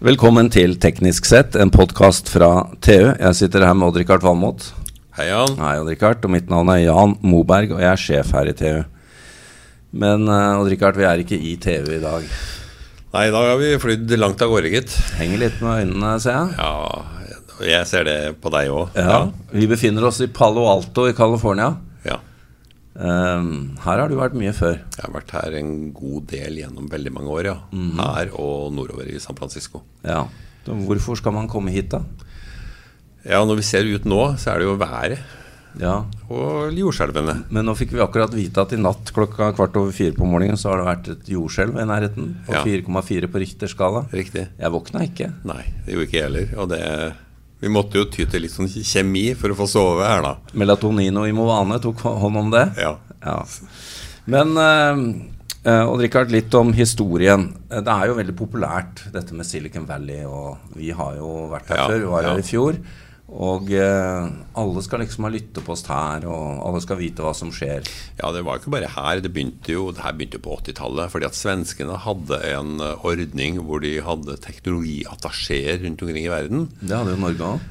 Velkommen til Teknisk sett, en podkast fra TU. Jeg sitter her med Odd-Rikard Valmot. Hei, Jan. Hei, Odd-Rikard. Og mitt navn er Jan Moberg, og jeg er sjef her i TU. Men uh, Odd-Rikard, vi er ikke i TU i dag. Nei, i dag har vi flydd langt av gårde, gitt. Henger litt med øynene, ser jeg. Ja, jeg ser det på deg òg. Ja. Vi befinner oss i Palo Alto i California. Um, her har du vært mye før. Jeg har vært her en god del gjennom veldig mange år, ja. Her og nordover i San Francisco. Ja. Så hvorfor skal man komme hit, da? Ja, når vi ser ut nå, så er det jo været Ja. og jordskjelvene. Men nå fikk vi akkurat vite at i natt klokka kvart over fire på morgenen så har det vært et jordskjelv i nærheten. På Ja. 4,4 på Richter-skala. Riktig. Jeg våkna ikke. Nei, det gjorde ikke jeg heller. Og det Vi måtte jo ty til litt sånn kjemi for å få sove her, da. Melatonin og Imovane tok hånd om det. Ja. Ja. Men uh, Odd Rikard, litt om historien. Eh, Det er jo veldig populært dette med Silicon Valley, og vi har jo vært her Ja, før. Vi var ja. her i fjor. Og eh, alle skal liksom ha lyttepost her, og alle skal vite hva som skjer. Ja, det var ikke bare her. Det begynte jo, det her begynte på 80-tallet. Fordi at svenskene hadde en eh, ordning hvor de hadde teknologiattachéer rundt omkring i verden. Det hadde jo Norge òg.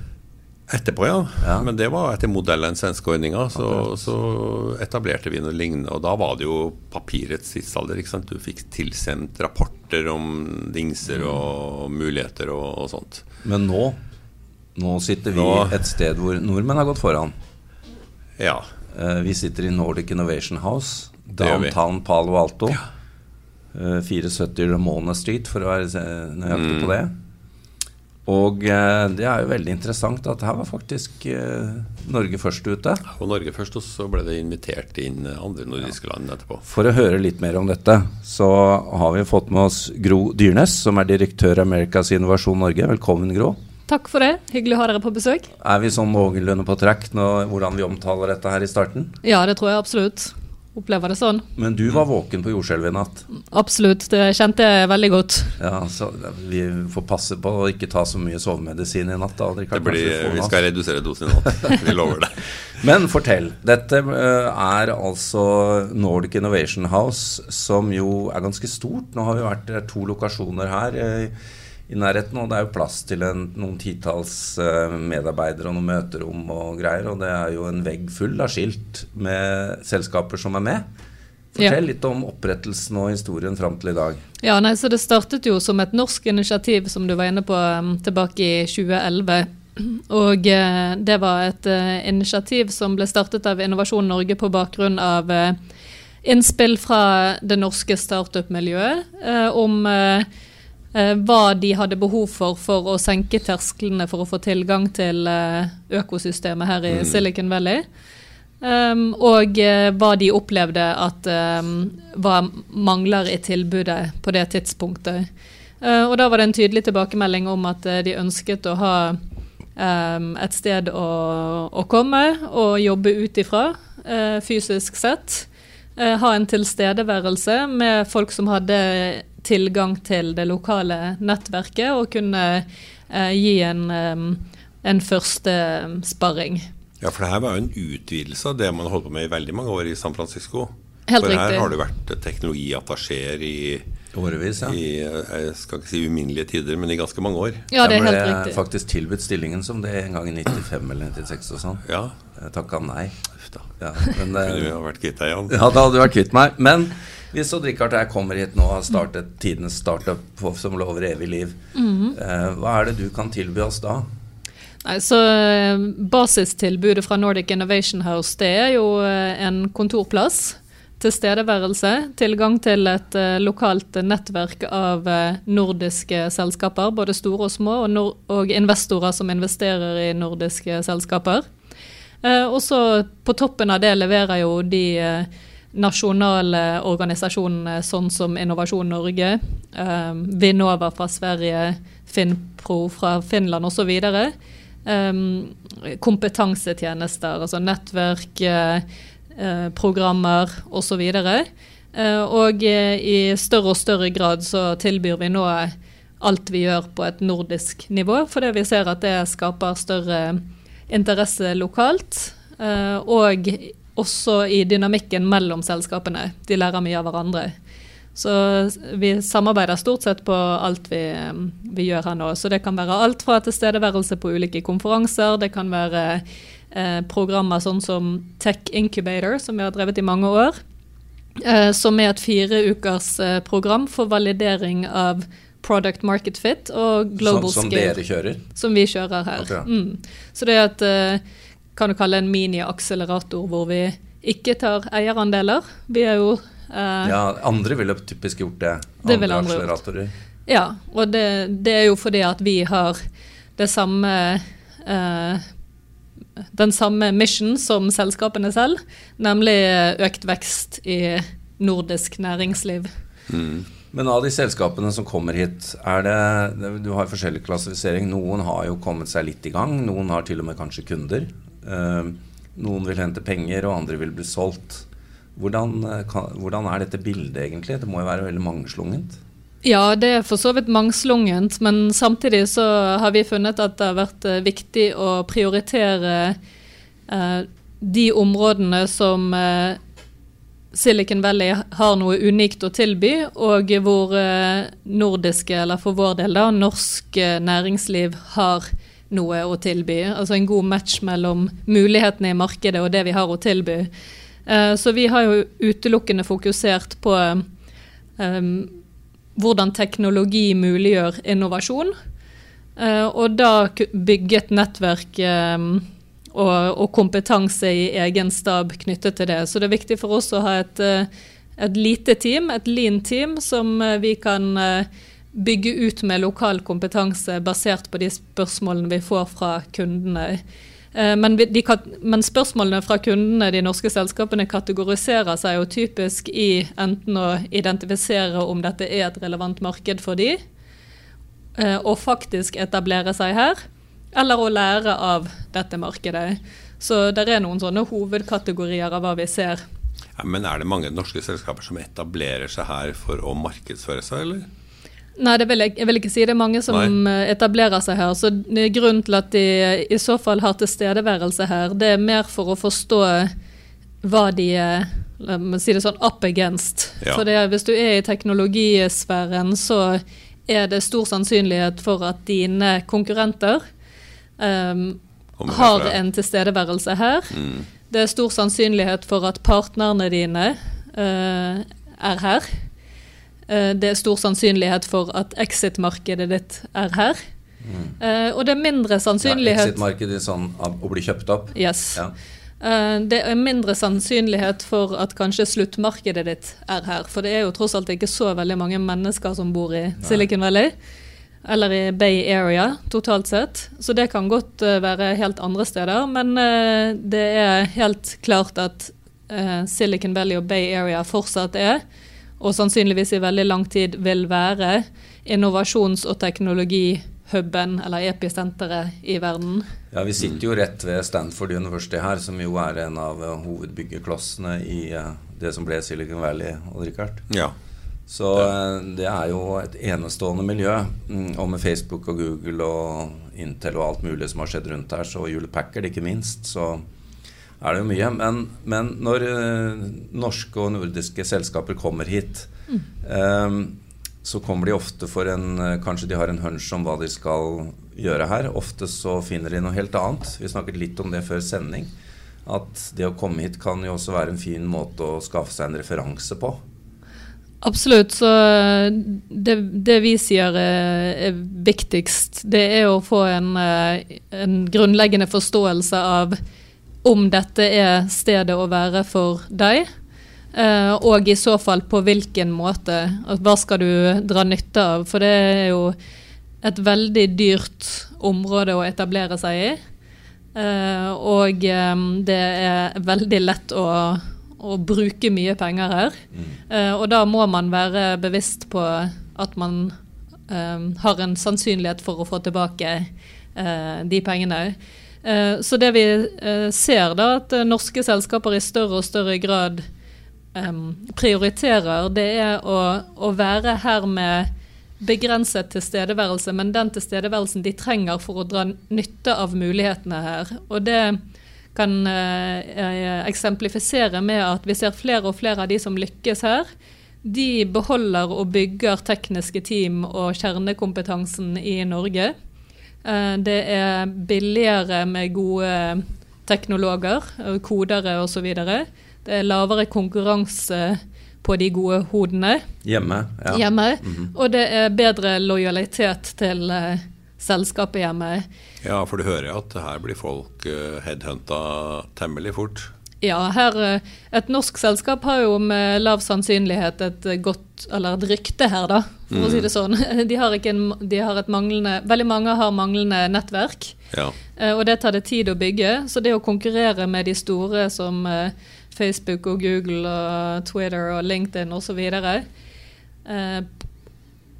Etterpå, ja. Ja. Men det var etter modell av den svenske ordninga. Så, så etablerte vi noe lignende. Og da var det jo papirets tidsalder. ikke sant? Du fikk tilsendt rapporter om dingser og muligheter og, og sånt. Men nå nå sitter vi Nå- et sted hvor nordmenn har gått foran. Ja. Eh, vi sitter i Nordic Innovation House, downtown Palo Alto. Ja. 470 Ramona Street, for å være eh, nøyaktig Mm. på det. Og eh, det er jo veldig interessant at her var faktisk eh, Norge først ute. Og Norge først, og så ble det invitert inn andre nordiske land etterpå. For å høre litt mer om dette, så har vi fått med oss Gro Dyrnes, som er direktør i Amerikas Innovasjon Norge. Velkommen, Gro. Takk for det. Hyggelig å ha dere på besøk. Er vi sånn noenlunde på trekk nå, hvordan vi omtaler dette her i starten? Ja, det tror jeg absolutt. Opplever det sånn. Men du var våken på jordskjelvet i natt. Absolutt. Det kjente jeg veldig godt. Ja, så Vi får passe på å ikke ta så mye sovemedisin i natt. da. Det blir, vi skal redusere dosen i natt. Vi lover det. Men fortell. Dette eh, er altså Nordic Innovation House, som jo er ganske stort. Nå har vi vært to lokasjoner her eh, i nærheten, og det er jo plass til en, noen titalls eh, medarbeidere og noen møterom og greier. Og det er jo en vegg full av skilt med selskaper som er med. Fortell litt om opprettelsen og historien fram til i dag. Ja, nei, så Det startet jo som et norsk initiativ, som du var inne på, um, tilbake i 2011. Og eh, det var et eh, initiativ som ble startet av Innovasjon Norge på bakgrunn av innspill fra det norske startup-miljøet om hva de hadde behov for for å senke tersklene for å få tilgang til eh, økosystemet her i Silicon Valley. Um, og eh, hva de opplevde at um, mangler i tilbudet på det tidspunktet. Uh, og da var det en tydelig tilbakemelding om at eh, de ønsket å ha um, et sted å, å komme og jobbe ut ifra, uh, fysisk sett. Eh, ha en tilstedeværelse med folk som hadde tilgang til det lokale nettverket, og kunne eh, gi en, um, en første sparring. Ja, for det her var jo en utvidelse av det man holdt på med i veldig mange år i San Francisco. Helt for her riktig. har det vært teknologiattachéer i, Årevis, ja. i jeg skal ikke si uminnelige tider, men i ganske mange år. Ja, det er helt jeg helt ble riktig. faktisk tilbudt stillingen som det en gang i 95 eller 96 og sånn. Ja, Jeg takka nei. uff da. Ja, men, Kunne vi eh, vært kvitt deg, Jan. ja, da hadde du vært kvitt meg. Men hvis Odd Rikard og jeg kommer hit nå og har startet tidenes startup på- som lover evig liv, mm -hmm. hva er det du kan tilby oss da? Nei, så eh, Basistilbudet fra Nordic Innovation House det er jo en kontorplass. Tilstedeværelse. Tilgang til et eh, lokalt nettverk av eh, nordiske selskaper, både store og små, og, og investorer som investerer i nordiske selskaper. Eh, og så på toppen av det leverer jo de nasjonale organisasjonene sånn som Innovasjon Norge, Vinnova fra Sverige, Finnpro fra Finland osv. Kompetansetjenester, altså nettverk, programmer osv. Og eh, i større og større grad så tilbyr vi nå alt vi gjør på et nordisk nivå, fordi vi ser at det skaper større interesse lokalt. eh, og også i dynamikken mellom selskapene. De lærer mye av hverandre. Så vi samarbeider stort sett på alt vi, vi, gjør her nå. Så det kan være alt fra tilstedeværelse på ulike konferanser, det kan være eh, programmer sånn som Tech Incubator, som vi har drevet i mange år. Eh, som er et fireukers eh, program for validering av product market fit og global som, som scale. Som dere kjører? Som vi kjører her. Mm. Så det er et eh, kan du kalle en mini-akselerator hvor vi ikke tar eierandeler. Vi er jo eh, Ja, andre ville typisk gjort det. Andre det andre akseleratorer. Ja, og det, det, er jo fordi at vi har det samme uh, den samme mission som selskapene selv, nemlig økt vekst i nordisk næringsliv. Mm. Men av de selskapene som kommer hit, er det Du har forskjellig klassifisering. Noen har jo kommet seg litt i gang. Noen har til og med kanskje kunder. Uh, noen vil hente penger, og andre vil bli solgt. Hvordan, eh, hvordan er dette bildet egentlig? Det må jo være veldig mangslungent? Ja, det er for så vidt mangslungent, men samtidig så har vi funnet at det har vært uh, viktig å prioritere eh, de områdene som Silicon Valley har noe unikt å tilby, og hvor nordiske, eller for vår del da, norsk næringsliv har noe å tilby. Altså en god match mellom mulighetene i markedet og det vi har å tilby. Uh, så vi har jo utelukkende fokusert på um, hvordan teknologi muliggjør innovasjon. Uh, og da bygget nettverk um, og, kompetanse i egen stab knyttet til det. Så det er viktig for oss å ha et, et lite team, et lean team, som vi kan bygge ut med lokal kompetanse basert på de spørsmålene vi får fra kundene. Eh, men, de, men, spørsmålene fra kundene, de norske selskapene, kategoriserer seg jo typisk i enten å identifisere om dette er et relevant marked for de, eh, og faktisk etablere seg her, eller å lære av dette markedet. Så det er noen sånne hovedkategorier av hva vi ser. Ja, men er det mange norske selskaper som etablerer seg her for å markedsføre seg, eller? Nei, det vil jeg, jeg, vil ikke si. Det er mange som Nei. Eh, etablerer seg her. Så Grunnen til at de i så fall har tilstedeværelse her, det er mer for å forstå hva de La meg si det sånn up against. Ja. For det, hvis du er i teknologisfæren, så er det stor sannsynlighet for at dine konkurrenter um, har en tilstedeværelse her. Mm. Det er stor sannsynlighet for at partnerne dine uh, er her. Eh, det er stor sannsynlighet for at exit-markedet ditt er her. Mm. Uh, og det er mindre sannsynlighet ja, Exit-markedet sånn å bli kjøpt opp? Yes. Ja. Uh, det er mindre sannsynlighet for at kanskje sluttmarkedet ditt er her. For det er jo tross alt ikke så veldig mange mennesker som bor i. Silicon Valley. Eller i Bay Area totalt sett. Så det kan godt være helt andre steder. Men det er helt klart at Silicon Valley og Bay Area fortsatt er og sannsynligvis i veldig lang tid vil være innovasjons- og teknologihuben, eller episenteret, i verden. Ja, Vi sitter jo rett ved Stanford University her, som jo er en av eh, hovedbyggeklossene i eh, det som ble Silicon Valley. Richard. Ja. Så eh, det er jo et enestående miljø. Mm, og med Facebook og Google og Intel og alt mulig som har skjedd rundt her, så Hewlett Packard ikke minst, så er det jo mye. Men, men når uh, norske og nordiske selskaper kommer hit, mm. um, så kommer de ofte for en uh, Kanskje de har en hunch om hva de skal gjøre her. Ofte så finner de noe helt annet. Vi snakket litt om det før sending. At det å komme hit kan jo også være en fin måte å skaffe seg en referanse på. Absolutt. Så det, det, vi sier er, er, viktigst, det er å få en, en grunnleggende forståelse av om dette er stedet å være for deg. Uh, og i så fall på hvilken måte. Hva skal du dra nytte av? For det er jo et veldig dyrt område å etablere seg i. Uh, og um, det er veldig lett å, å, bruke mye penger her. Uh, og da må man være bevisst på at man har en sannsynlighet for å få tilbake de pengene. Eh, så det vi eh, ser, da, at eh, norske selskaper i større og større grad prioriterer, det er å, å være her med begrenset tilstedeværelse, men den tilstedeværelsen de trenger for å dra nytte av mulighetene her. Og det kan eh, eksemplifisere med at vi ser flere og flere av de som lykkes her, de beholder og bygger tekniske team og kjernekompetansen i Norge. Eh, det er billigere med gode teknologer, kodere osv. Det er lavere konkurranse på de gode hodene hjemme. Ja. hjemme mm -hmm. Og det er bedre lojalitet til uh, selskapet hjemme. Ja, for du hører at her blir folk uh, headhunta temmelig fort. Ja, her, eh, et norsk selskap har jo med lav sannsynlighet et godt, eller et rykte her, da, for mm. å si det sånn. De har, en, de har et manglende, veldig mange har manglende nettverk, ja. Eh, og det tar det tid å bygge. Så det å konkurrere med de store som eh, Facebook og Google og Twitter og LinkedIn osv. Og,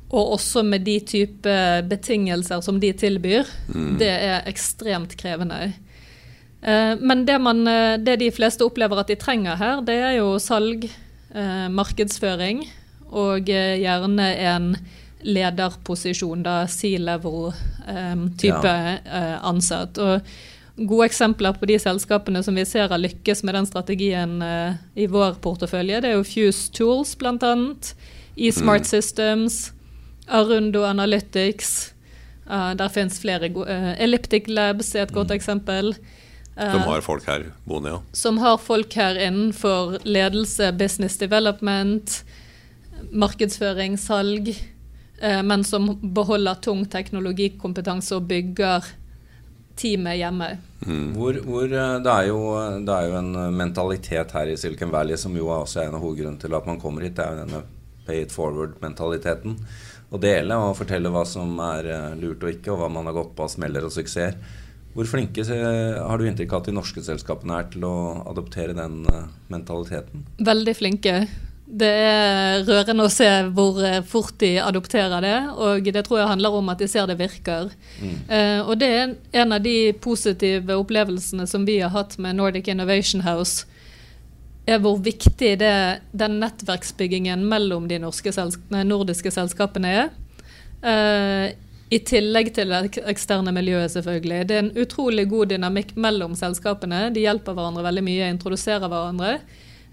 og også med de type betingelser som de tilbyr, mm. det er ekstremt krevende. Eh, men det, man, eh, det, de fleste opplever at de trenger her, det er jo salg, eh, markedsføring og gjerne en lederposisjon, da C-level-type ansatt. Og gode eksempler på de selskapene som vi ser har lykkes med den strategien i vår portefølje, det er jo Fuse Tools bl.a., eSmart mm. Systems, Arundo Analytics. der finnes flere Elliptic Labs er et godt mm. eksempel. Som har folk her boende, ja. Som har folk her innenfor ledelse, business development, markedsføring, salg. Eh, men som beholder tung teknologikompetanse og bygger teamet hjemme. Mm. Hvor, hvor, eh, det, er jo, det, er jo, en mentalitet her i Silicon Valley som jo også er en av hovedgrunnene til at man kommer hit. Det er jo denne pay it forward-mentaliteten. Å dele og fortelle hva som er eh, lurt og ikke, og hva man har gått på av smeller og suksesser. Hvor flinke har du inntrykk av at de norske selskapene er til å adoptere den eh, mentaliteten? Veldig flinke. Det er rørende å se hvor eh, fort de adopterer det, og det tror jeg handler om at de ser det virker. Mm. Uh, og det er en av de positive opplevelsene som vi har hatt med Nordic Innovation House, er hvor viktig det, den nettverksbyggingen mellom de norske, nordiske selskapene er. Uh, i tillegg til det eksterne miljøet, selvfølgelig. Det er en utrolig god dynamikk mellom selskapene. De hjelper hverandre veldig mye, introduserer hverandre.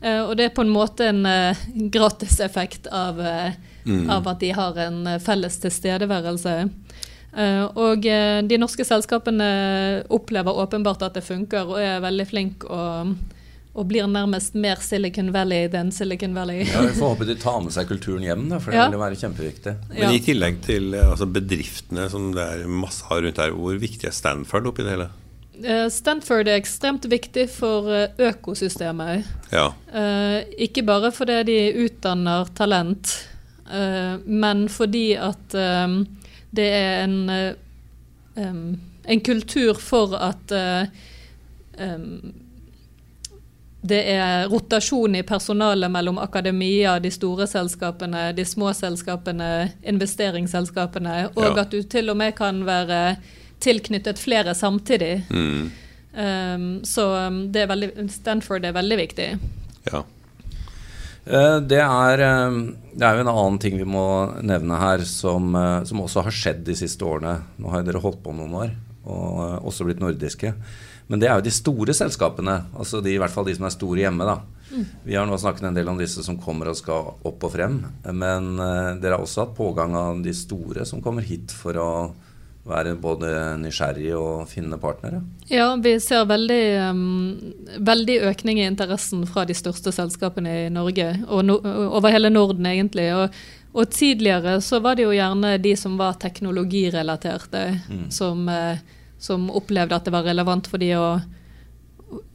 Uh, og det er på en måte en uh, gratiseffekt av, uh, mm. av, at de har en felles tilstedeværelse. og de norske selskapene opplever åpenbart at det funker, og er veldig flinke å og blir nærmest mer Silicon Valley enn Silicon Valley. ja, Vi får håpe de tar med seg kulturen hjem, da, for det ja. vil være kjempeviktig. Men I tillegg til altså, bedriftene som det er masse har rundt her, hvor viktig er Stanford oppi det hele? Uh, Stanford er ekstremt viktig for uh, økosystemet. Ja. Ikke bare fordi de utdanner talent, men fordi at det er en, en kultur for at det er rotasjon i personalet mellom akademia, de store selskapene, de små selskapene, investeringsselskapene, og ja. at du til og med kan være tilknyttet flere samtidig. Mm. Um, så um, er veldig, Stanford er veldig viktig. Ja. Uh, det er, um, det er jo en annen ting vi må nevne her, som, uh, som også har skjedd de siste årene. Nå har dere holdt på noen år, og uh, også blitt nordiske. Men det er jo de store selskapene, altså de, i hvert fall de som er store hjemme. da. Mm. Vi har nå snakket en del om disse som kommer og skal opp og frem. Men uh, dere har også hatt pågang av de store som kommer hit for å være både nysgjerrig og finne partnere? Ja, vi ser veldig, um, veldig økning i interessen fra de største selskapene i Norge, og no over hele Norden egentlig. Og, og, tidligere så var det jo gjerne de som var teknologirelaterte, mm. som uh, som opplevde at det var relevant for de å,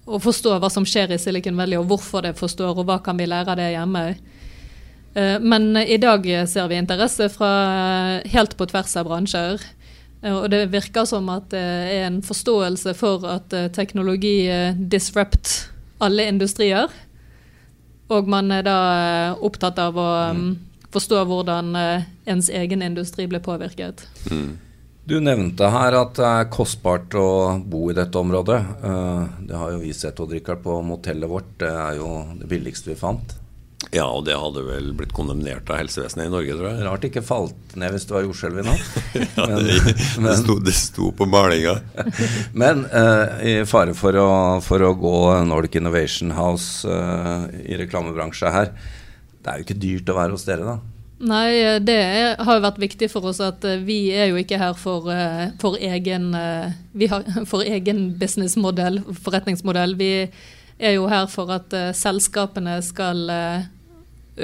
å, forstå hva som skjer i Silicon Valley, og hvorfor det forstår, og hva kan vi lære av det hjemme. Eh, men i dag ser vi interesse fra helt på tvers av bransjer. Eh, og det virker som at det er en forståelse for at eh, teknologi disrupt alle industrier. Og man er da opptatt av å mm. forstå hvordan ens egen industri ble påvirket. Mm. Du nevnte her at det er kostbart å bo i dette området. Eh, det har jo vi sett, Odd Rikard, på motellet vårt. Det er jo det billigste vi fant. Ja, og det hadde vel blitt kondemnert av helsevesenet i Norge, tror jeg. Rart det ikke falt ned hvis det var jordskjelv i natt. ja, det, det, sto, det, sto, på malinga. men eh, i fare for å, for å, gå Nordic Innovation House eh, i reklamebransje her, det er jo ikke dyrt å være hos dere, da. Nei, det er, har jo vært viktig for oss at eh, vi er jo ikke her for, eh, for egen eh, har for egen businessmodell, forretningsmodell. Vi er jo her for at eh, selskapene skal eh,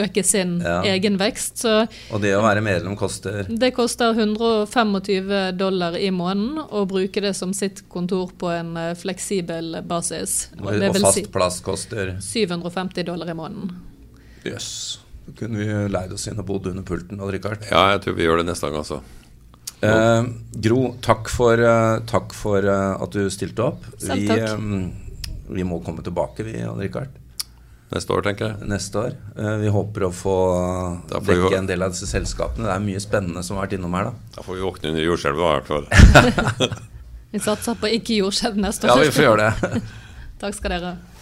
øke sin Ja. egen vekst. Så Og det å være medlem koster det koster 125 dollar i måneden å bruke det som sitt kontor på en eh, fleksibel basis. Og, og fast si plass koster 750 dollar i måneden. Jøss. Kunne vi leid oss inn og bodd under pulten, Odd Rikard. Ja, jeg tror vi gjør det neste gang, altså. Eh, Gro, takk for, eh, takk for eh, at du stilte opp. Selv Vi, takk. eh, vi må komme tilbake, vi, Jan Rikard. Neste år, tenker jeg. Neste år. Eh, vi håper å få vi dekke en del av disse selskapene. Det er mye spennende som har vært innom her, da. Da får vi våkne under jordskjelvet, i hvert fall. Vi satser på ikke jordskjelv neste år. Ja, vi får gjøre det. Takk skal dere ha.